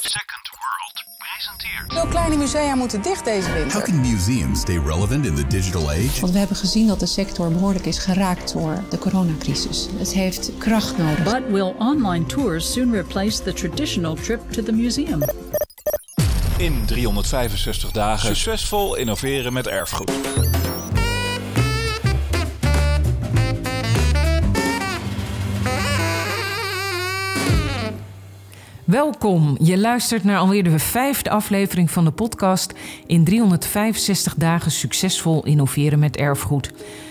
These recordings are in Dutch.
Second World presenteert. Veel kleine musea moeten dicht deze winter. How can museums stay relevant in the digital age? Want we hebben gezien dat de sector behoorlijk is geraakt door de coronacrisis. Het heeft kracht nodig. But will online tours soon replace the traditional trip to the museum? In 365 dagen succesvol innoveren met erfgoed. Welkom. Je luistert naar alweer de vijfde aflevering van de podcast in 365 dagen succesvol innoveren met erfgoed.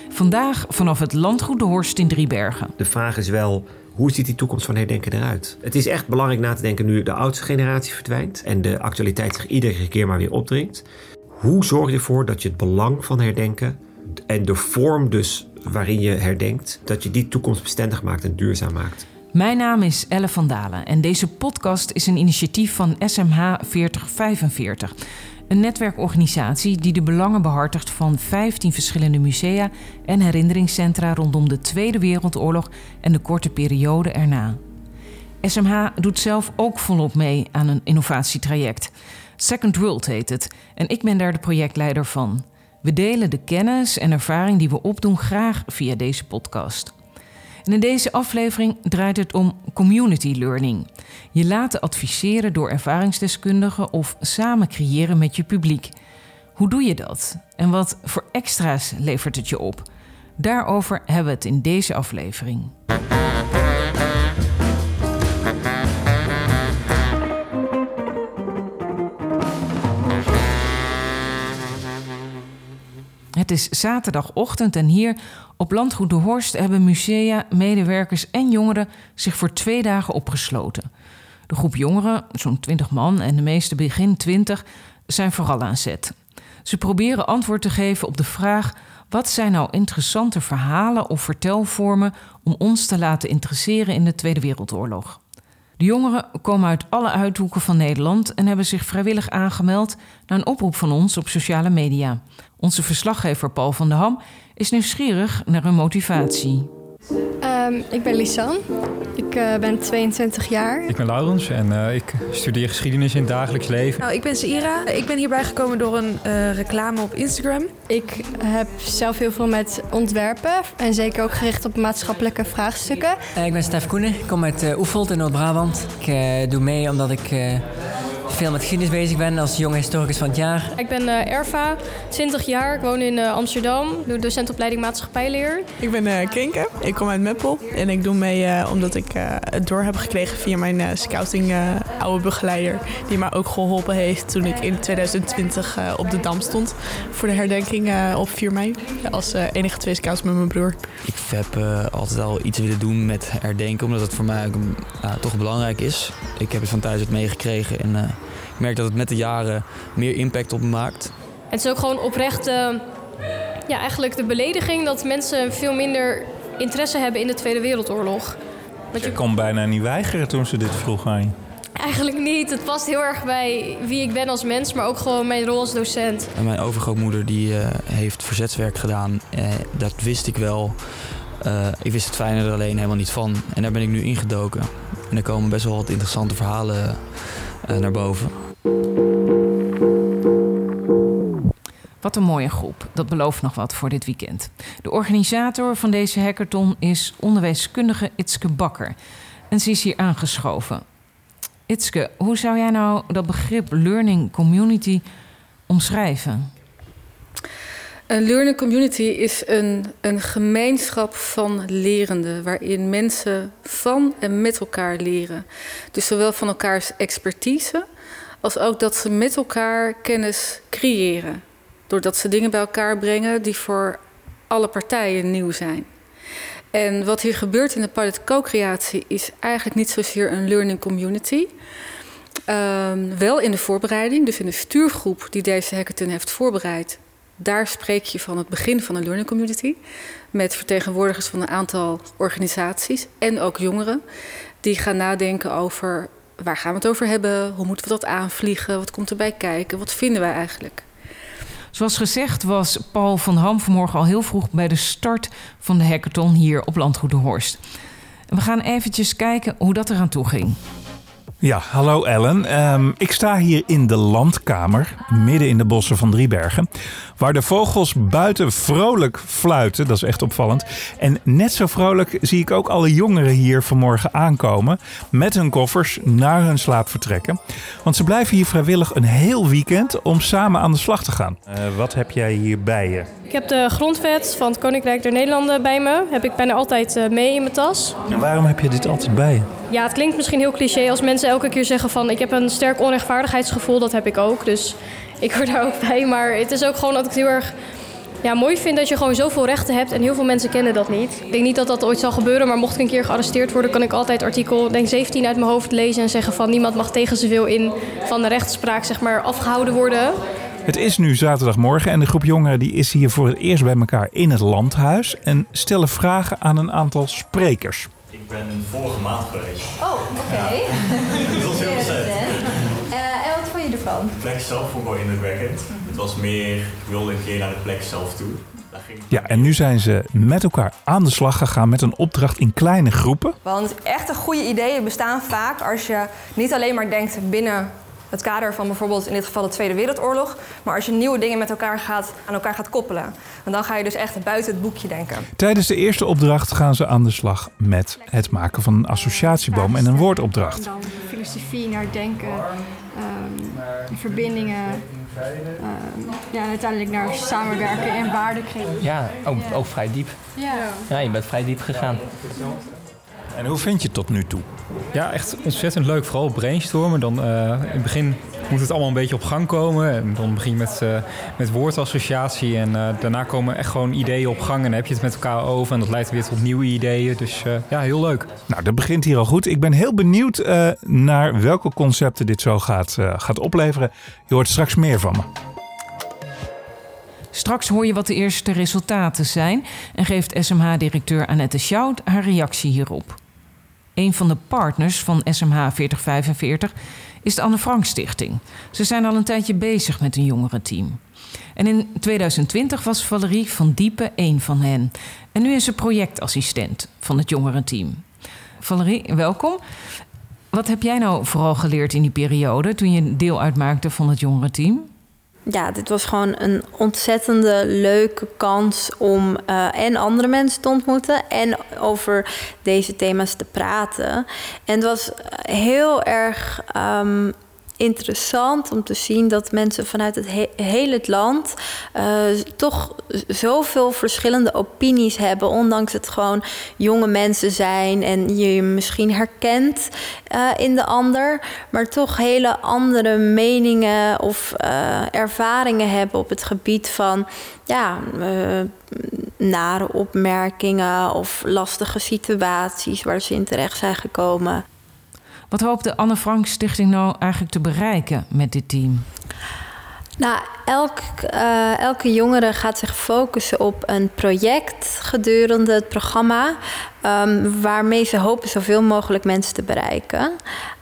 Vandaag vanaf het landgoed De Horst in Driebergen. De vraag is wel, hoe ziet die toekomst van herdenken eruit? Het is echt belangrijk na te denken nu de oudste generatie verdwijnt en de actualiteit zich iedere keer maar weer opdringt. Hoe zorg je ervoor dat je het belang van herdenken en de vorm dus waarin je herdenkt, dat je die toekomstbestendig maakt en duurzaam maakt? Mijn naam is Elle van Dalen en deze podcast is een initiatief van SMH 4045. Een netwerkorganisatie die de belangen behartigt van 15 verschillende musea en herinneringscentra rondom de Tweede Wereldoorlog en de korte periode erna. SMH doet zelf ook volop mee aan een innovatietraject. Second World heet het en ik ben daar de projectleider van. We delen de kennis en ervaring die we opdoen graag via deze podcast. En in deze aflevering draait het om community learning. Je laten adviseren door ervaringsdeskundigen of samen creëren met je publiek. Hoe doe je dat? En wat voor extra's levert het je op? Daarover hebben we het in deze aflevering. Het is zaterdagochtend en hier op Landgoed de Horst hebben musea, medewerkers en jongeren zich voor twee dagen opgesloten. De groep jongeren, zo'n 20 man en de meeste begin 20, zijn vooral aan zet. Ze proberen antwoord te geven op de vraag: wat zijn nou interessante verhalen of vertelvormen om ons te laten interesseren in de Tweede Wereldoorlog? De jongeren komen uit alle uithoeken van Nederland en hebben zich vrijwillig aangemeld naar een oproep van ons op sociale media. Onze verslaggever Paul van der Ham is nieuwsgierig naar hun motivatie. Um, ik ben Lisanne. Ik uh, ben 22 jaar. Ik ben Laurens en uh, ik studeer geschiedenis in het dagelijks leven. Nou, ik ben Sira. Ik ben hierbij gekomen door een uh, reclame op Instagram. Ik heb zelf heel veel met ontwerpen en zeker ook gericht op maatschappelijke vraagstukken. ik ben Stef Koenen. Ik kom uit Oefeld in Noord-Brabant. Ik doe mee omdat ik veel met geschiedenis bezig ben als jonge historicus van het jaar. Ik ben uh, Erva, 20 jaar. Ik woon in uh, Amsterdam. Doe docentopleiding maatschappijleer. Ik ben uh, Kinke. Ik kom uit Meppel. En ik doe mee omdat ik het door heb gekregen via mijn scouting oude begeleider. Die mij ook geholpen heeft toen ik in 2020 op de Dam stond. Voor de herdenking op 4 mei. Als enige twee scouts met mijn broer. Ik heb altijd al iets willen doen met herdenken. Omdat het voor mij ook, toch belangrijk is. Ik heb het van thuis uit meegekregen. En merk dat het met de jaren meer impact op me maakt. Het is ook gewoon oprecht, uh, ja, eigenlijk de belediging dat mensen veel minder interesse hebben in de Tweede Wereldoorlog. Want je kon bijna niet weigeren toen ze dit vroeg aan je. Eigenlijk niet. Het past heel erg bij wie ik ben als mens, maar ook gewoon mijn rol als docent. En mijn overgrootmoeder die, uh, heeft verzetswerk gedaan. Uh, dat wist ik wel. Uh, ik wist het fijne er alleen helemaal niet van. En daar ben ik nu ingedoken. En er komen best wel wat interessante verhalen naar boven. Wat een mooie groep. Dat belooft nog wat voor dit weekend. De organisator van deze hackathon is onderwijskundige Itske Bakker. En ze is hier aangeschoven. Itske, hoe zou jij nou dat begrip learning community omschrijven? Een learning community is een, een gemeenschap van lerenden, waarin mensen van en met elkaar leren. Dus zowel van elkaars expertise, als ook dat ze met elkaar kennis creëren. Doordat ze dingen bij elkaar brengen die voor alle partijen nieuw zijn. En wat hier gebeurt in de pilot co-creatie is eigenlijk niet zozeer een learning community. Um, wel in de voorbereiding, dus in de stuurgroep die deze hackathon heeft voorbereid, daar spreek je van het begin van een learning community. Met vertegenwoordigers van een aantal organisaties en ook jongeren. Die gaan nadenken over waar gaan we het over hebben? Hoe moeten we dat aanvliegen? Wat komt erbij kijken? Wat vinden wij eigenlijk? Zoals gezegd was Paul van Ham vanmorgen al heel vroeg bij de start van de hackathon hier op Landgoed de Horst. We gaan eventjes kijken hoe dat eraan toe ging. Ja, hallo Ellen. Ehm, ik sta hier in de landkamer, midden in de bossen van Driebergen. Waar de vogels buiten vrolijk fluiten, dat is echt opvallend. En net zo vrolijk zie ik ook alle jongeren hier vanmorgen aankomen. Met hun koffers naar hun slaap vertrekken. Want ze blijven hier vrijwillig een heel weekend om samen aan de slag te gaan. Eh, wat heb jij hier bij je? Ik heb de grondwet van het Koninkrijk der Nederlanden bij me. Heb ik bijna altijd eh, mee in mijn tas. En waarom heb je dit altijd bij je? Ja, het klinkt misschien heel cliché als mensen elke keer zeggen van... ik heb een sterk onrechtvaardigheidsgevoel, dat heb ik ook. Dus ik hoor daar ook bij. Maar het is ook gewoon dat ik het heel erg ja, mooi vind dat je gewoon zoveel rechten hebt. En heel veel mensen kennen dat niet. Ik denk niet dat dat ooit zal gebeuren. Maar mocht ik een keer gearresteerd worden, kan ik altijd artikel denk 17 uit mijn hoofd lezen. En zeggen van niemand mag tegen zoveel in van de rechtspraak zeg maar, afgehouden worden. Het is nu zaterdagmorgen en de groep jongeren die is hier voor het eerst bij elkaar in het landhuis. En stellen vragen aan een aantal sprekers. Ik ben vorige maand geweest. Oh, oké. dat was heel recent. Uh, en wat vond je ervan? De plek zelf vond ik wel indrukwekkend. Het was meer, ik wilde een keer naar de plek zelf toe. Ja, en nu zijn ze met elkaar aan de slag gegaan met een opdracht in kleine groepen. Want echte goede ideeën bestaan vaak als je niet alleen maar denkt binnen het kader van bijvoorbeeld in dit geval de Tweede Wereldoorlog, maar als je nieuwe dingen met elkaar gaat, aan elkaar gaat koppelen. Want dan ga je dus echt buiten het boekje denken. Tijdens de eerste opdracht gaan ze aan de slag met het maken van een associatieboom en een woordopdracht. Dan filosofie naar denken, ehm, verbindingen, ehm, ja, en uiteindelijk naar samenwerken en waarde creëren. Ja, ook, ook vrij diep. Ja. Ja, je bent vrij diep gegaan. En hoe vind je het tot nu toe? Ja, echt ontzettend leuk. Vooral brainstormen. Dan, eh, in het begin moet het allemaal een beetje op gang komen. En dan begin je met, eh, met woordassociatie. En eh, daarna komen echt gewoon ideeën op gang. En dan heb je het met elkaar over. En dat leidt weer tot nieuwe ideeën. Dus ja, heel leuk. Nou, dat begint hier al goed. Ik ben heel benieuwd naar welke concepten dit zo gaat, gaat opleveren. Je hoort straks meer van me. Straks hoor je wat de eerste resultaten zijn en geeft SMH-directeur Annette Schout haar reactie hierop. Een van de partners van SMH 4045 is de Anne Frank Stichting. Ze zijn al een tijdje bezig met een jongerenteam. En in 2020 was Valerie van Diepen een van hen. En nu is ze projectassistent van het jongerenteam. Valerie, welkom. Wat heb jij nou vooral geleerd in die periode toen je deel uitmaakte van het jongerenteam? Ja, dit was gewoon een ontzettende leuke kans om uh, en andere mensen te ontmoeten en over deze thema's te praten. En het was heel erg um, interessant om te zien dat mensen vanuit het he hele het land uh, toch zoveel verschillende opinies hebben, ondanks het gewoon jonge mensen zijn en je je misschien herkent uh, in de ander, maar toch hele andere meningen of uh, ervaringen hebben op het gebied van ja, nare opmerkingen of lastige situaties waar ze in terecht zijn gekomen. Wat hoopt de Anne Frank Stichting nou eigenlijk te bereiken met dit team? Nou, elk, uh, elke jongere gaat zich focussen op een project gedurende het programma, um, waarmee ze hopen zoveel mogelijk mensen te bereiken.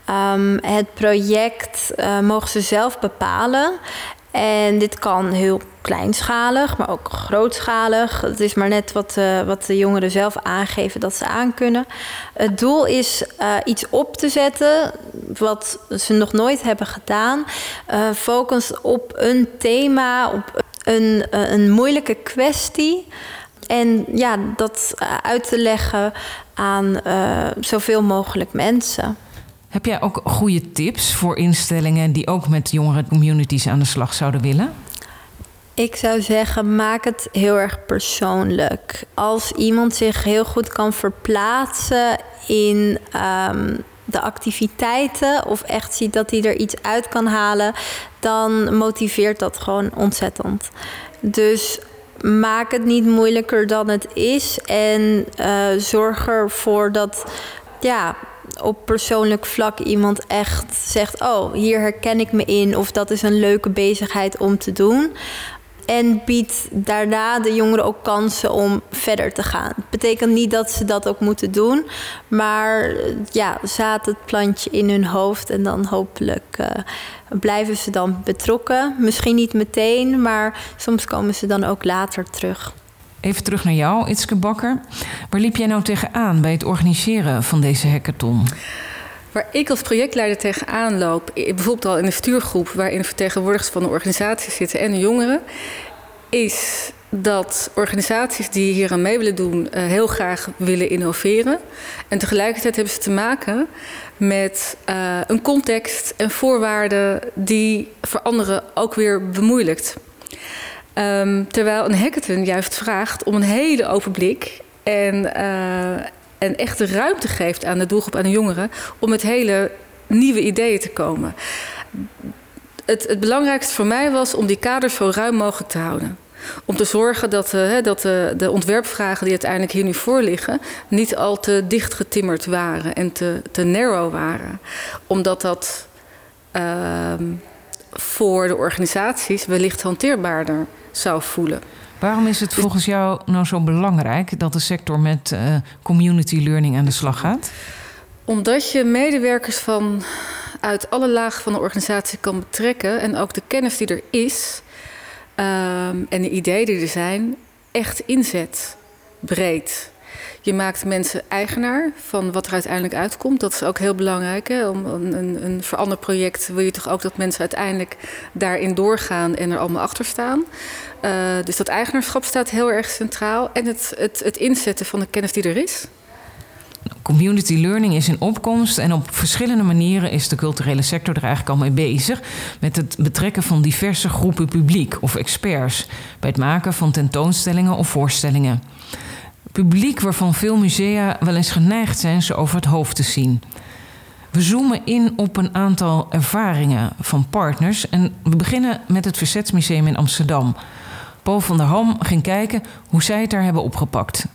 Um, het project uh, mogen ze zelf bepalen. En dit kan heel kleinschalig, maar ook grootschalig. Het is maar net wat, uh, wat de jongeren zelf aangeven dat ze aankunnen. Het doel is uh, iets op te zetten wat ze nog nooit hebben gedaan. Uh, focus op een thema, op een, een moeilijke kwestie. En ja, dat uit te leggen aan zoveel mogelijk mensen. Heb jij ook goede tips voor instellingen die ook met jongere communities aan de slag zouden willen? Ik zou zeggen, maak het heel erg persoonlijk. Als iemand zich heel goed kan verplaatsen in um, de activiteiten of echt ziet dat hij er iets uit kan halen, dan motiveert dat gewoon ontzettend. Dus maak het niet moeilijker dan het is en uh, zorg ervoor dat ja, op persoonlijk vlak iemand echt zegt: Oh, hier herken ik me in, of dat is een leuke bezigheid om te doen. En biedt daarna de jongeren ook kansen om verder te gaan. Het betekent niet dat ze dat ook moeten doen, maar ja, zaad het plantje in hun hoofd en dan hopelijk uh, blijven ze dan betrokken. Misschien niet meteen, maar soms komen ze dan ook later terug. Even terug naar jou, Itske Bakker. Waar liep jij nou tegenaan bij het organiseren van deze hackathon? Waar ik als projectleider tegenaan loop, bijvoorbeeld al in een stuurgroep waarin vertegenwoordigers van de organisatie zitten en de jongeren, is dat organisaties die hier aan mee willen doen uh, heel graag willen innoveren. En tegelijkertijd hebben ze te maken met uh, een context en voorwaarden die voor anderen ook weer bemoeilijkt. Um, terwijl een hackathon juist vraagt om een hele open blik en, uh, en echt ruimte geeft aan de doelgroep, aan de jongeren, om met hele nieuwe ideeën te komen. Het, het belangrijkste voor mij was om die kaders zo ruim mogelijk te houden. Om te zorgen dat, uh, dat uh, de ontwerpvragen die uiteindelijk hier nu voor liggen, niet al te dicht getimmerd waren en te, te narrow waren. Omdat dat uh, voor de organisaties wellicht hanteerbaarder zou voelen. Waarom is het volgens jou nou zo belangrijk dat de sector met uh, community learning aan de slag gaat? Omdat je medewerkers van uit alle lagen van de organisatie kan betrekken en ook de kennis die er is um, en de ideeën die er zijn, echt inzet breed. Je maakt mensen eigenaar van wat er uiteindelijk uitkomt. Dat is ook heel belangrijk. Hè? Om een, een, veranderproject wil je toch ook dat mensen uiteindelijk daarin doorgaan en er allemaal achter staan. Uh, dus dat eigenaarschap staat heel erg centraal. En het, het, het inzetten van de kennis die er is. Community learning is in opkomst en op verschillende manieren is de culturele sector er eigenlijk al mee bezig met het betrekken van diverse groepen publiek of experts bij het maken van tentoonstellingen of voorstellingen. Publiek waarvan veel musea wel eens geneigd zijn ze over het hoofd te zien. We zoomen in op een aantal ervaringen van partners en we beginnen met het Verzetsmuseum in Amsterdam. Paul van der Ham ging kijken hoe zij het daar hebben opgepakt.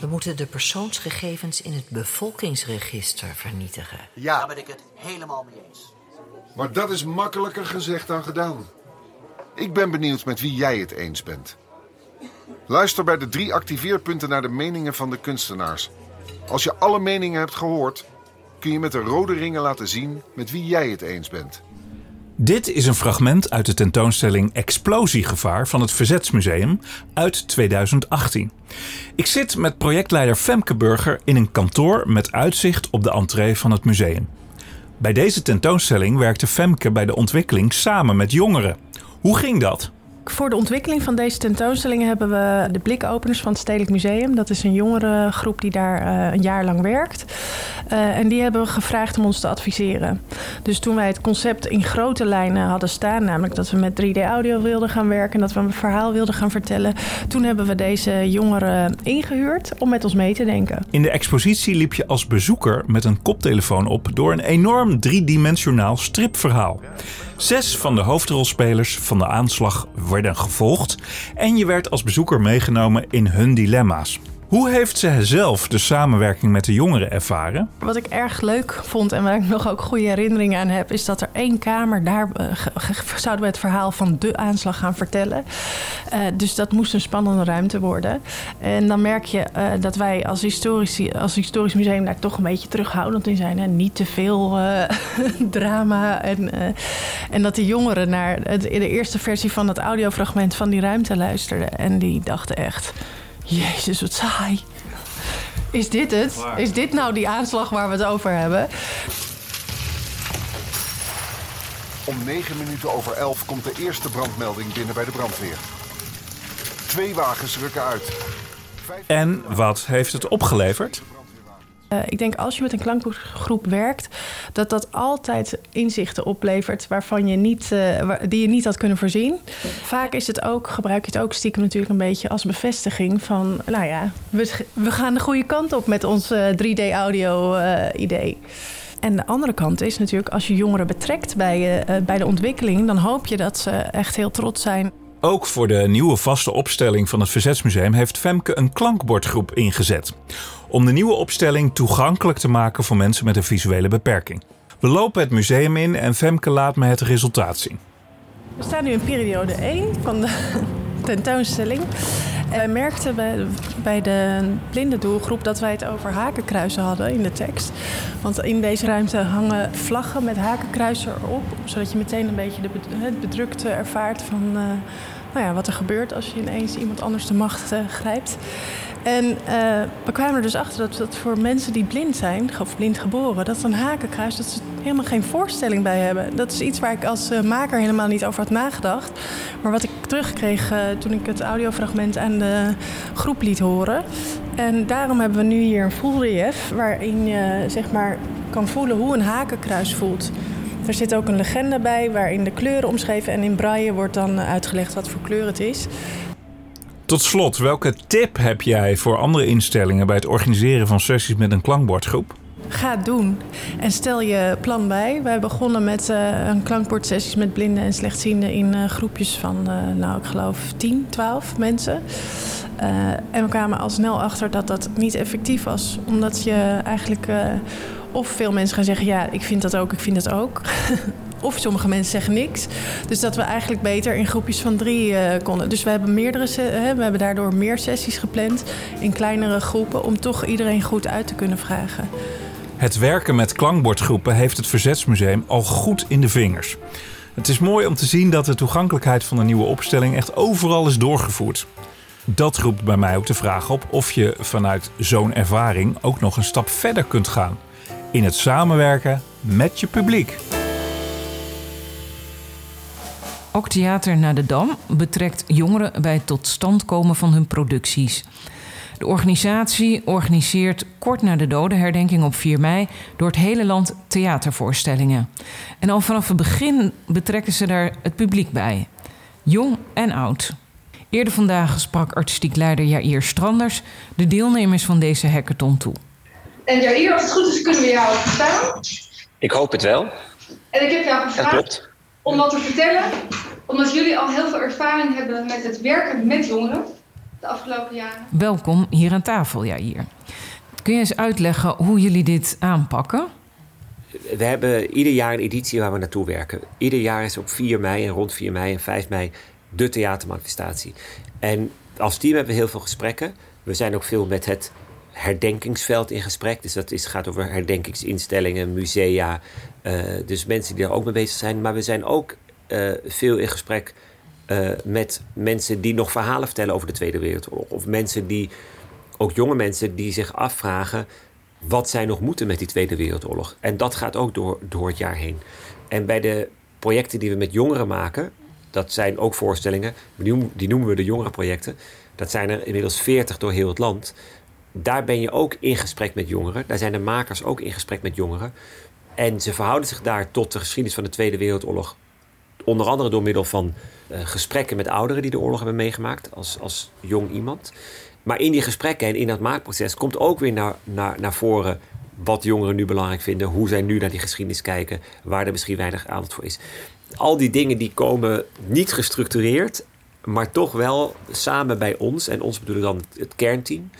We moeten de persoonsgegevens in het bevolkingsregister vernietigen. Ja. Daar ben ik het helemaal mee eens. Maar dat is makkelijker gezegd dan gedaan. Ik ben benieuwd met wie jij het eens bent. Luister bij de drie activeerpunten naar de meningen van de kunstenaars. Als je alle meningen hebt gehoord, kun je met de rode ringen laten zien met wie jij het eens bent. Dit is een fragment uit de tentoonstelling Explosiegevaar van het Verzetsmuseum uit 2018. Ik zit met projectleider Femke Burger in een kantoor met uitzicht op de entree van het museum. Bij deze tentoonstelling werkte Femke bij de ontwikkeling samen met jongeren. Hoe ging dat? Voor de ontwikkeling van deze tentoonstellingen hebben we de blikopeners van het Stedelijk Museum. Dat is een jongerengroep die daar uh, een jaar lang werkt. Uh, en die hebben we gevraagd om ons te adviseren. Dus toen wij het concept in grote lijnen hadden staan, namelijk dat we met 3D-audio wilden gaan werken en dat we een verhaal wilden gaan vertellen, toen hebben we deze jongeren ingehuurd om met ons mee te denken. In de expositie liep je als bezoeker met een koptelefoon op door een enorm driedimensionaal stripverhaal. Zes van de hoofdrolspelers van de aanslag werden gevolgd en je werd als bezoeker meegenomen in hun dilemma's. Hoe heeft ze zelf de samenwerking met de jongeren ervaren? Wat ik erg leuk vond en waar ik nog ook goede herinneringen aan heb, is dat er één kamer, daar uh, zouden we het verhaal van de aanslag gaan vertellen. Uh, dus dat moest een spannende ruimte worden. En dan merk je uh, dat wij als, historici, als historisch museum daar toch een beetje terughoudend in zijn. En niet te veel drama. En, en dat de jongeren naar het, de eerste versie van het audiofragment van die ruimte luisterden. En die dachten echt. Jezus, wat saai. Is dit het? Is dit nou die aanslag waar we het over hebben? Om 9 minuten over 11 komt de eerste brandmelding binnen bij de brandweer. Twee wagens rukken uit. En wat heeft het opgeleverd? Uh, ik denk als je met een klankgroep werkt, dat dat altijd inzichten oplevert waarvan je niet, uh, die je niet had kunnen voorzien. Vaak is het ook, gebruik je het ook stiekem natuurlijk een beetje als bevestiging van, nou ja, we, we gaan de goede kant op met ons uh, 3D-audio-idee. En de andere kant is natuurlijk, als je jongeren betrekt bij, bij de ontwikkeling, dan hoop je dat ze echt heel trots zijn. Ook voor de nieuwe vaste opstelling van het Verzetsmuseum heeft Femke een klankbordgroep ingezet. Om de nieuwe opstelling toegankelijk te maken voor mensen met een visuele beperking. We lopen het museum in en Femke laat me het resultaat zien. We staan nu in periode 1 van de tentoonstelling. En merkten bij, bij de blinde doelgroep dat wij het over hakenkruisen hadden in de tekst. Want in deze ruimte hangen vlaggen met hakenkruisen erop. Zodat je meteen een beetje de, het bedrukte ervaart van, uh, nou ja, wat er gebeurt als je ineens iemand anders de macht uh, grijpt. En uh, we kwamen er dus achter dat, voor mensen die blind zijn, of blind geboren, dat een hakenkruis, dat ze helemaal geen voorstelling bij hebben. Dat is iets waar ik als uh, maker helemaal niet over had nagedacht. Maar wat ik terugkreeg uh, toen ik het audiofragment aan de groep liet horen. En daarom hebben we nu hier een voelrelief waarin je zeg maar kan voelen hoe een hakenkruis voelt. Er zit ook een legende bij waarin de kleuren omschreven en in braille wordt dan uitgelegd wat voor kleur het is. Tot slot, welke tip heb jij voor andere instellingen bij het organiseren van sessies met een klankbordgroep? Ga doen en stel je plan bij. Wij begonnen met uh, een klankbordsessies met blinden en slechtzienden in uh, groepjes van, uh, nou ik geloof 10, 12 mensen. en we kwamen al snel achter dat dat niet effectief was, omdat je eigenlijk of veel mensen gaan zeggen: ja, ik vind dat ook, ik vind dat ook. of sommige mensen zeggen niks. Dus dat we eigenlijk beter in groepjes van drie uh, konden. Dus we hebben, meerdere, hè, we hebben daardoor meer sessies gepland in kleinere groepen om toch iedereen goed uit te kunnen vragen. Het werken met klankbordgroepen heeft het Verzetsmuseum al goed in de vingers. Het is mooi om te zien dat de toegankelijkheid van de nieuwe opstelling echt overal is doorgevoerd. Dat roept bij mij ook de vraag op of je vanuit zo'n ervaring ook nog een stap verder kunt gaan in het samenwerken met je publiek. Ook Theater naar de Dam betrekt jongeren bij het tot stand komen van hun producties. De organisatie organiseert kort na de dodenherdenking op 4 mei door het hele land theatervoorstellingen. En al vanaf het begin betrekken ze daar het publiek bij, jong en oud. Eerder vandaag sprak artistiek leider Jair Stranders de deelnemers van deze hackathon toe. En Jair, als het goed is, kunnen we jou verstaan. Ik hoop het wel. En ik heb jou gevraagd om wat te vertellen, omdat jullie al heel veel ervaring hebben met het werken met jongeren de afgelopen jaren. Welkom hier aan tafel, Jair. Kun je eens uitleggen hoe jullie dit aanpakken? We hebben ieder jaar een editie waar we naartoe werken. Ieder jaar is op 4 mei en rond 4 mei en 5 mei de theatermanifestatie. En als team hebben we heel veel gesprekken. We zijn ook veel met het herdenkingsveld in gesprek. Dus dat is, gaat over herdenkingsinstellingen, musea. Uh, dus mensen die er ook mee bezig zijn. Maar we zijn ook uh, veel in gesprek uh, met mensen die nog verhalen vertellen over de Tweede Wereldoorlog. Of mensen die, ook jonge mensen, die zich afvragen wat zij nog moeten met die Tweede Wereldoorlog. En dat gaat ook door, door het jaar heen. En bij de projecten die we met jongeren maken, dat zijn ook voorstellingen, die noemen we de jongerenprojecten. Dat zijn er inmiddels 40 door heel het land daar ben je ook in gesprek met jongeren. Daar zijn de makers ook in gesprek met jongeren. En ze verhouden zich daar tot de geschiedenis van de Tweede Wereldoorlog. Onder andere door middel van uh, gesprekken met ouderen die de oorlog hebben meegemaakt als, als jong iemand. Maar in die gesprekken en in dat maakproces komt ook weer naar, naar, naar voren wat jongeren nu belangrijk vinden, hoe zij nu naar die geschiedenis kijken, waar er misschien weinig aandacht voor is. Al die dingen die komen niet gestructureerd, maar toch wel samen bij ons. En ons bedoelen dan het kernteam.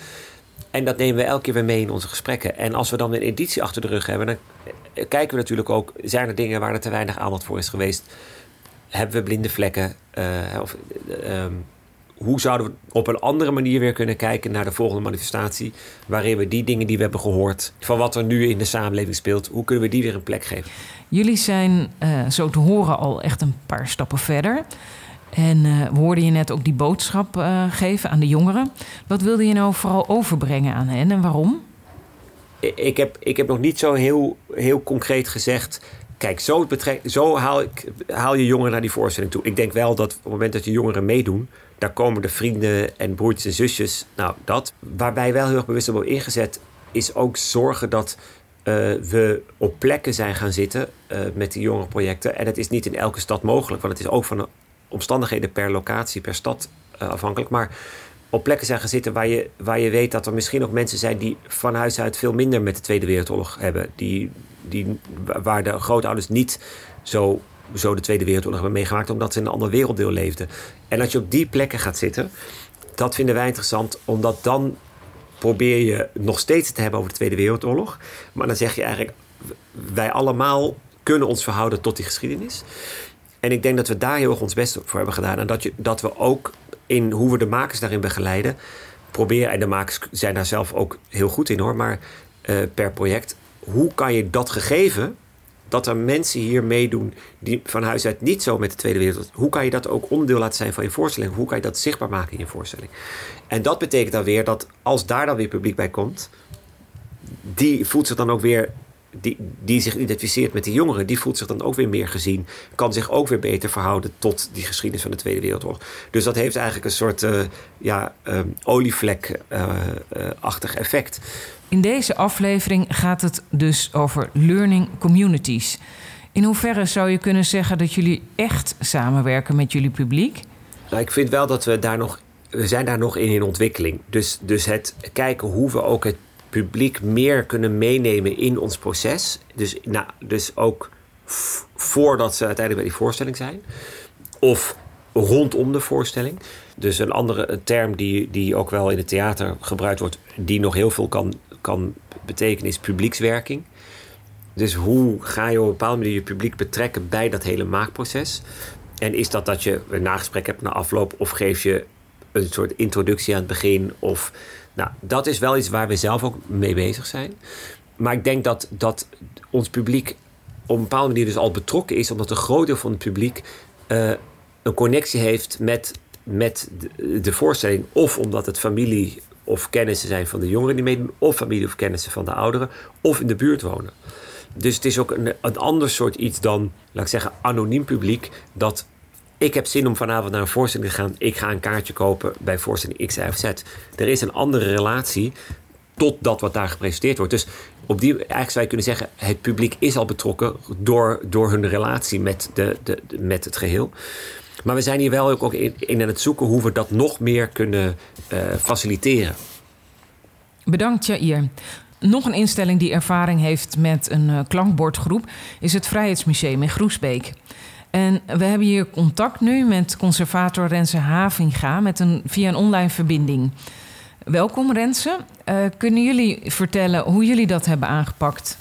En dat nemen we elke keer weer mee in onze gesprekken. En als we dan een editie achter de rug hebben, dan kijken we natuurlijk ook: zijn er dingen waar er te weinig aandacht voor is geweest? Hebben we blinde vlekken? Uh, of, uh, hoe zouden we op een andere manier weer kunnen kijken naar de volgende manifestatie? Waarin we die dingen die we hebben gehoord, van wat er nu in de samenleving speelt, hoe kunnen we die weer een plek geven? Jullie zijn uh, zo te horen al echt een paar stappen verder. En uh, we hoorden je net ook die boodschap uh, geven aan de jongeren. Wat wilde je nou vooral overbrengen aan hen en waarom? Ik heb, ik heb nog niet zo heel, heel concreet gezegd. Kijk, zo, zo haal, ik, haal je jongeren naar die voorstelling toe. Ik denk wel dat op het moment dat je jongeren meedoen, daar komen de vrienden en broertjes en zusjes. Nou, dat. Waarbij wel heel erg bewust hebben ingezet, is ook zorgen dat uh, we op plekken zijn gaan zitten uh, met die jongerenprojecten. En het is niet in elke stad mogelijk, want het is ook van omstandigheden per locatie, per stad uh, afhankelijk. Maar op plekken zijn gaan zitten waar je, waar je weet dat er misschien nog mensen zijn die van huis uit veel minder met de Tweede Wereldoorlog hebben. Die, die, waar de grootouders niet zo, zo de Tweede Wereldoorlog hebben meegemaakt, omdat ze in een ander werelddeel leefden. En als je op die plekken gaat zitten, dat vinden wij interessant, omdat dan probeer je nog steeds te hebben over de Tweede Wereldoorlog. Maar dan zeg je eigenlijk, wij allemaal kunnen ons verhouden tot die geschiedenis. En ik denk dat we daar heel erg ons best voor hebben gedaan. En dat, je, dat we ook in hoe we de makers daarin begeleiden, proberen, en de makers zijn daar zelf ook heel goed in hoor, maar uh, per project, hoe kan je dat gegeven dat er mensen hier meedoen die van huis uit niet zo met de Tweede Wereldoorlog. Hoe kan je dat ook onderdeel laten zijn van je voorstelling? Hoe kan je dat zichtbaar maken in je voorstelling? En dat betekent dan weer dat als daar dan weer publiek bij komt, die voelt zich dan ook weer. Die, die zich identificeert met die jongeren, die voelt zich dan ook weer meer gezien. Kan zich ook weer beter verhouden tot die geschiedenis van de Tweede Wereldoorlog. Dus dat heeft eigenlijk een soort uh, ja, um, olievlek-achtig uh, uh, effect. In deze aflevering gaat het dus over learning communities. In hoeverre zou je kunnen zeggen dat jullie echt samenwerken met jullie publiek? Nou, ik vind wel dat we daar nog. We zijn daar nog in in ontwikkeling. Dus, dus het kijken hoe we ook het publiek meer kunnen meenemen in ons proces. Dus, nou, dus ook voordat ze uiteindelijk bij die voorstelling zijn. Of rondom de voorstelling. Dus een andere term die, die ook wel in het theater gebruikt wordt, die nog heel veel kan, kan betekenen, is publiekswerking. Dus hoe ga je op een bepaalde manier je publiek betrekken bij dat hele maakproces? En is dat dat je een nagesprek hebt na afloop, of geef je een soort introductie aan het begin? Of, nou, dat is wel iets waar we zelf ook mee bezig zijn. Maar ik denk dat, dat ons publiek op een bepaalde manier dus al betrokken is, omdat een groot deel van het publiek uh, een connectie heeft met, met de, de, voorstelling. Of omdat het familie of kennissen zijn van de jongeren die meedoen, of familie of kennissen van de ouderen, of in de buurt wonen. Dus het is ook een, een ander soort iets dan, laat ik zeggen, anoniem publiek. Dat ik heb zin om vanavond naar een voorstelling te gaan. Ik ga een kaartje kopen bij voorstelling X, Y of Z. Er is een andere relatie tot dat wat daar gepresenteerd wordt. Dus op die, eigenlijk zou je kunnen zeggen, het publiek is al betrokken door, door hun relatie met, de, de, met het geheel. Maar we zijn hier wel ook in, in aan het zoeken hoe we dat nog meer kunnen uh, faciliteren. Bedankt, Jair. Nog een instelling die ervaring heeft met een uh, klankbordgroep is het Vrijheidsmuseum in Groesbeek. En we hebben hier contact nu met conservator Renze Havinga met een, via een online verbinding. Welkom Renze. Uh, kunnen jullie vertellen hoe jullie dat hebben aangepakt?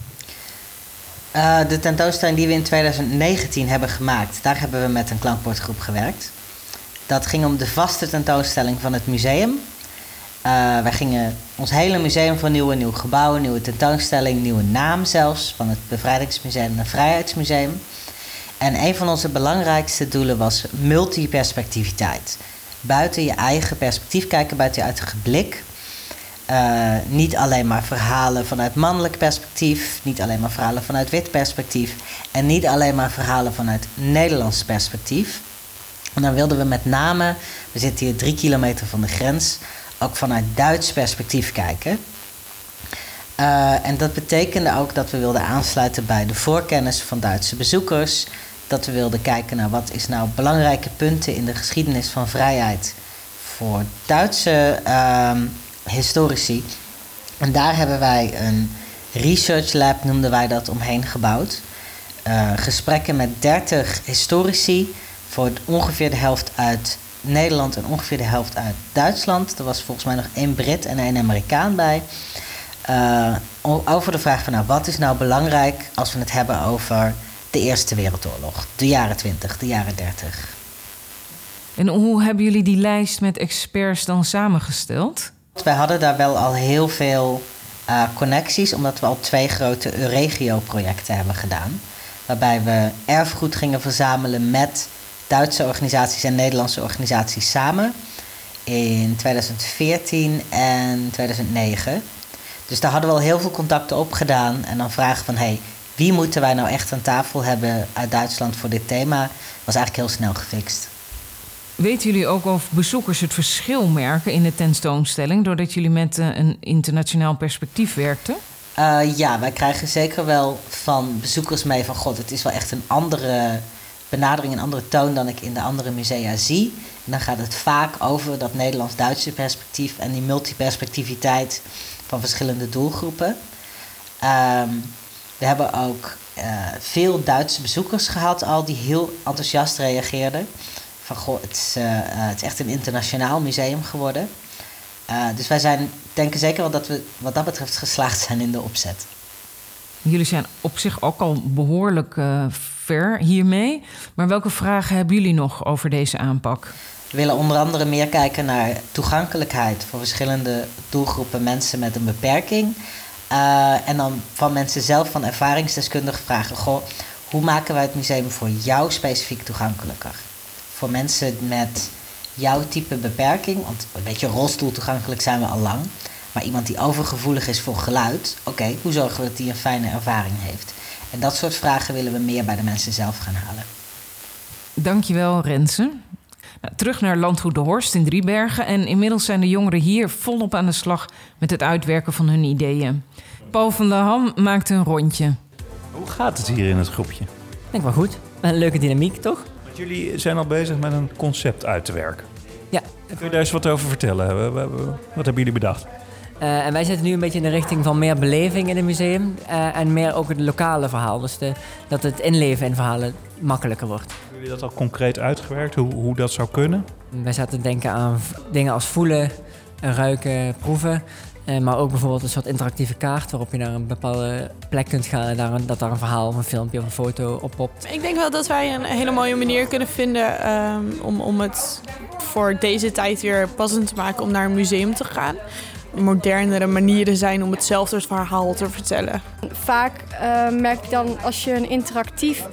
Uh, de tentoonstelling die we in 2019 hebben gemaakt, daar hebben we met een klankbordgroep gewerkt. Dat ging om de vaste tentoonstelling van het museum. Uh, wij gingen ons hele museum vernieuwen, een nieuw gebouw, nieuwe tentoonstelling, nieuwe naam zelfs, van het Bevrijdingsmuseum naar Vrijheidsmuseum. En een van onze belangrijkste doelen was multiperspectiviteit. Buiten je eigen perspectief kijken, buiten je eigen blik. Uh, niet alleen maar verhalen vanuit mannelijk perspectief, niet alleen maar verhalen vanuit wit perspectief en niet alleen maar verhalen vanuit Nederlands perspectief. En dan wilden we met name, we zitten hier drie kilometer van de grens, ook vanuit Duits perspectief kijken. Uh, en dat betekende ook dat we wilden aansluiten bij de voorkennis van Duitse bezoekers. Dat we wilden kijken naar wat is nou belangrijke punten in de geschiedenis van vrijheid voor Duitse uh, historici. En daar hebben wij een research lab, noemden wij dat, omheen gebouwd. Uh, gesprekken met 30 historici, voor ongeveer de helft uit Nederland en ongeveer de helft uit Duitsland. Er was volgens mij nog één Brit en één Amerikaan bij. Uh, over de vraag van nou, wat is nou belangrijk als we het hebben over de Eerste Wereldoorlog, de jaren 20, de jaren 30. En hoe hebben jullie die lijst met experts dan samengesteld? Wij hadden daar wel al heel veel uh, connecties, omdat we al twee grote Euregio-projecten hebben gedaan. Waarbij we erfgoed gingen verzamelen met Duitse organisaties en Nederlandse organisaties samen. In 2014 en 2009. Dus daar hadden we al heel veel contacten op gedaan. En dan vragen van, hey, wie moeten wij nou echt aan tafel hebben uit Duitsland voor dit thema? Was eigenlijk heel snel gefixt. Weten jullie ook of bezoekers het verschil merken in de tentoonstelling... doordat jullie met uh, een internationaal perspectief werkten? Uh, ja, wij krijgen zeker wel van bezoekers mee van... god, het is wel echt een andere benadering, een andere toon dan ik in de andere musea zie. En dan gaat het vaak over dat Nederlands-Duitse perspectief... en die multiperspectiviteit van verschillende doelgroepen. Um, we hebben ook uh, veel Duitse bezoekers gehad al die heel enthousiast reageerden. Van goh, het is, uh, het is echt een internationaal museum geworden. Uh, dus wij zijn, denken zeker wel dat we wat dat betreft geslaagd zijn in de opzet. Jullie zijn op zich ook al behoorlijk ver hiermee. Maar welke vragen hebben jullie nog over deze aanpak? We willen onder andere meer kijken naar toegankelijkheid voor verschillende doelgroepen mensen met een beperking. Eh, en dan van mensen zelf, van ervaringsdeskundigen vragen: Goh, hoe maken wij het museum voor jou specifiek toegankelijker? Voor mensen met jouw type beperking, want een beetje rolstoel toegankelijk zijn we al lang. Maar iemand die overgevoelig is voor geluid, oké, hoe zorgen we dat die een fijne ervaring heeft? En dat soort vragen willen we meer bij de mensen zelf gaan halen. Dankjewel, Renze. Terug naar Landgoed de Horst in Driebergen. En inmiddels zijn de jongeren hier volop aan de slag met het uitwerken van hun ideeën. Paul van der Ham maakte een rondje. Hoe gaat het hier in het groepje? Ik denk wel goed. Een leuke dynamiek, toch? Want jullie zijn al bezig met een concept uit te werken. Ja. Kun je daar eens wat over vertellen? Wat hebben jullie bedacht? Uh, en wij zitten nu een beetje in de richting van meer beleving in het museum. Uh, en meer ook het lokale verhaal. Dus de, dat het inleven in verhalen makkelijker wordt. Hebben jullie dat al concreet uitgewerkt, hoe, hoe dat zou kunnen? Wij zaten te denken aan dingen als voelen, ruiken, proeven. Uh, maar ook bijvoorbeeld een soort interactieve kaart waarop je naar een bepaalde plek kunt gaan en daar een, dat daar een verhaal of een filmpje of een foto op popt. Ik denk wel dat wij een hele mooie manier kunnen vinden um, om, om het voor deze tijd weer passend te maken om naar een museum te gaan modernere manieren zijn om hetzelfde verhaal te vertellen. Vaak uh, merk ik dan als je een interactief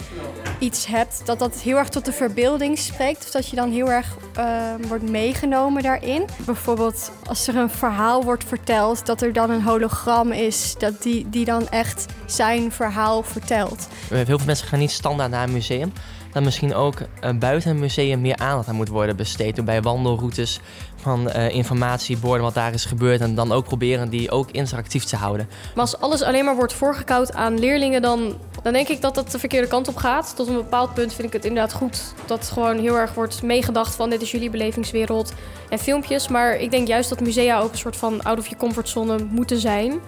iets hebt, dat dat heel erg tot de verbeelding spreekt. Of dat je dan heel erg uh, wordt meegenomen daarin. Bijvoorbeeld als er een verhaal wordt verteld, dat er dan een hologram is, dat die, die dan echt zijn verhaal vertelt. Heel veel mensen gaan niet standaard naar een museum dat misschien ook uh, buiten het museum meer aandacht aan moet worden besteed. Door bij wandelroutes van uh, informatieborden wat daar is gebeurd. En dan ook proberen die ook interactief te houden. Maar als alles alleen maar wordt voorgekoud aan leerlingen, dan, dan denk ik dat dat de verkeerde kant op gaat. Tot een bepaald punt vind ik het inderdaad goed dat gewoon heel erg wordt meegedacht van dit is jullie belevingswereld en filmpjes. Maar ik denk juist dat musea ook een soort van out of je comfortzone moeten zijn.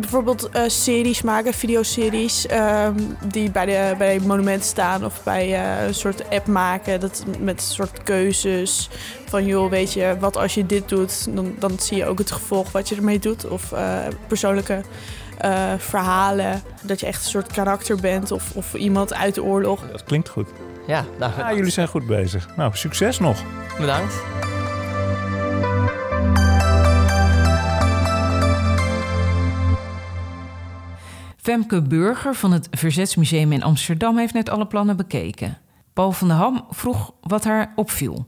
Bijvoorbeeld uh, series maken, videoseries uh, die bij de, bij monumenten staan of bij uh, een soort app maken. Dat met een soort keuzes van joh, weet je, wat als je dit doet, dan, dan zie je ook het gevolg wat je ermee doet. Of uh, persoonlijke uh, verhalen, dat je echt een soort karakter bent of, of iemand uit de oorlog. Dat klinkt goed. Ja, nou, ja, jullie zijn goed bezig. Nou, succes nog. Bedankt. Femke Burger van het Verzetsmuseum in Amsterdam heeft net alle plannen bekeken. Paul van der Ham vroeg wat haar opviel.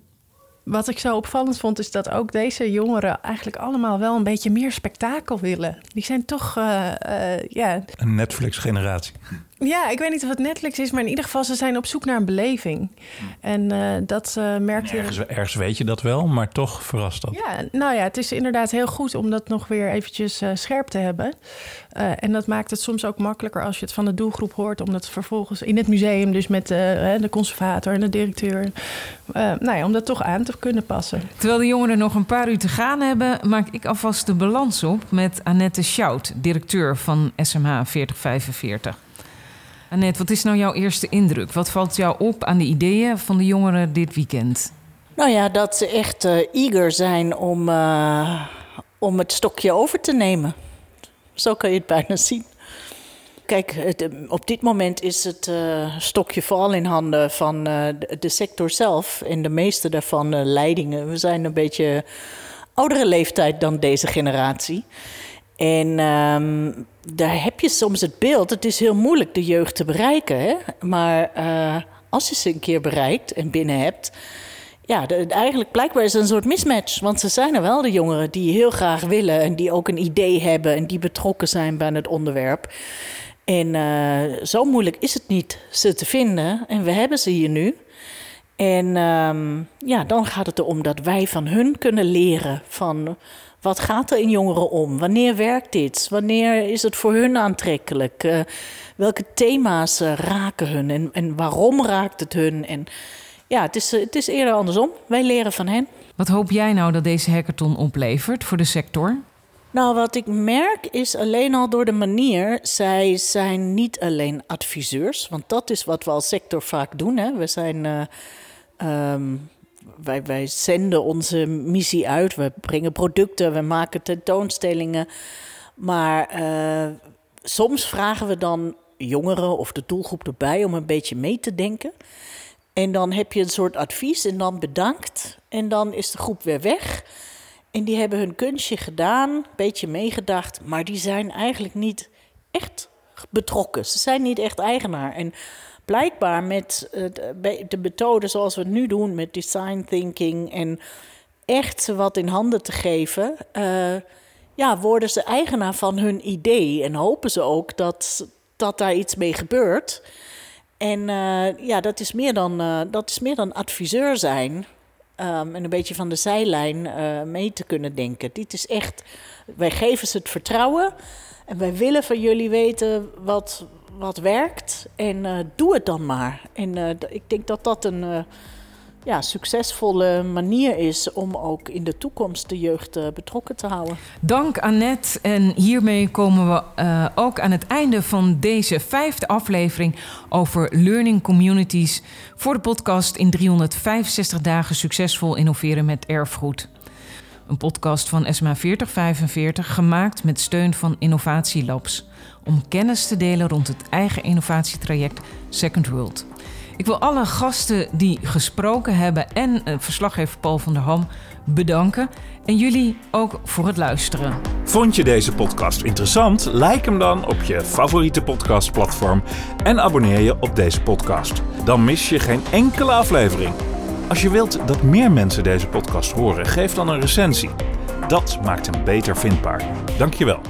Wat ik zo opvallend vond, is dat ook deze jongeren eigenlijk allemaal wel een beetje meer spektakel willen. Die zijn toch, uh, uh, ja. Een Netflix-generatie. Ja, ik weet niet of het Netflix is, maar in ieder geval ze zijn op zoek naar een beleving. En uh, dat merkt je. Ergens, ergens, weet je dat wel, maar toch verrast dat. Ja, nou ja, het is inderdaad heel goed om dat nog weer eventjes scherp te hebben. en dat maakt het soms ook makkelijker als je het van de doelgroep hoort, om dat vervolgens in het museum, dus met de conservator en de directeur, nou ja, om dat toch aan te kunnen passen. Terwijl de jongeren nog een paar uur te gaan hebben, maak ik alvast de balans op met Annette Schout, directeur van SMH 4045. Annette, wat is nou jouw eerste indruk? Wat valt jou op aan de ideeën van de jongeren dit weekend? Nou ja, dat ze echt uh, eager zijn om, uh, om het stokje over te nemen. Zo kan je het bijna zien. Kijk, op dit moment is het uh, stokje vooral in handen van de, de, sector zelf. En de meeste daarvan leidingen. We zijn een beetje oudere leeftijd dan deze generatie. En um, daar heb je soms het beeld, het is heel moeilijk de jeugd te bereiken. Hè? Maar als je ze een keer bereikt en binnen hebt, ja, eigenlijk blijkbaar is het een soort mismatch. Want ze zijn er wel, de jongeren die heel graag willen en die ook een idee hebben en die betrokken zijn bij het onderwerp. En uh, zo moeilijk is het niet ze te vinden. En we hebben ze hier nu. En um, ja, dan gaat het erom dat wij van hun kunnen leren van wat gaat er in jongeren om? Wanneer werkt dit? Wanneer is het voor hun aantrekkelijk? Uh, welke thema's uh, raken hun en, en waarom raakt het hun? En ja, het is, het is eerder andersom. Wij leren van hen. Wat hoop jij nou dat deze hackathon oplevert voor de sector? Nou, wat ik merk is alleen al door de manier, zij zijn niet alleen adviseurs, want dat is wat we als sector vaak doen. Hè. We zijn. Um, wij, wij zenden onze missie uit. We brengen producten, we maken tentoonstellingen. Maar uh, soms vragen we dan jongeren of de doelgroep erbij om een beetje mee te denken. En dan heb je een soort advies en dan bedankt. En dan is de groep weer weg. En die hebben hun kunstje gedaan, een beetje meegedacht, maar die zijn eigenlijk niet echt betrokken. Ze zijn niet echt eigenaar. En blijkbaar met eh, de de methode zoals we het nu doen, met design thinking en echt ze wat in handen te geven, eh, ja, worden ze eigenaar van hun idee en hopen ze ook dat, dat daar iets mee gebeurt. En eh, ja, dat is, meer dan, dat is meer dan adviseur zijn. Ehm, en een beetje van de zijlijn eh, mee te kunnen denken. Dit is echt, wij geven ze het vertrouwen. En wij willen van jullie weten wat, wat werkt. En eh, doe het dan maar. En eh, ik denk dat dat een ja, succesvolle manier is om ook in de toekomst de jeugd eh, betrokken te houden. Dank Annette. En hiermee komen we eh, ook aan het einde van deze vijfde aflevering over learning communities voor de podcast in 365 dagen succesvol innoveren met erfgoed. Een podcast van SMA 4045 gemaakt met steun van Innovatielabs om kennis te delen rond het eigen innovatietraject Second World. Ik wil alle gasten die gesproken hebben en eh, verslaggever Paul van der Ham bedanken. En jullie ook voor het luisteren. Vond je deze podcast interessant? Like hem dan op je favoriete podcastplatform en abonneer je op deze podcast. Dan mis je geen enkele aflevering. Als je wilt dat meer mensen deze podcast horen, geef dan een recensie. Dat maakt hem beter vindbaar. Dankjewel.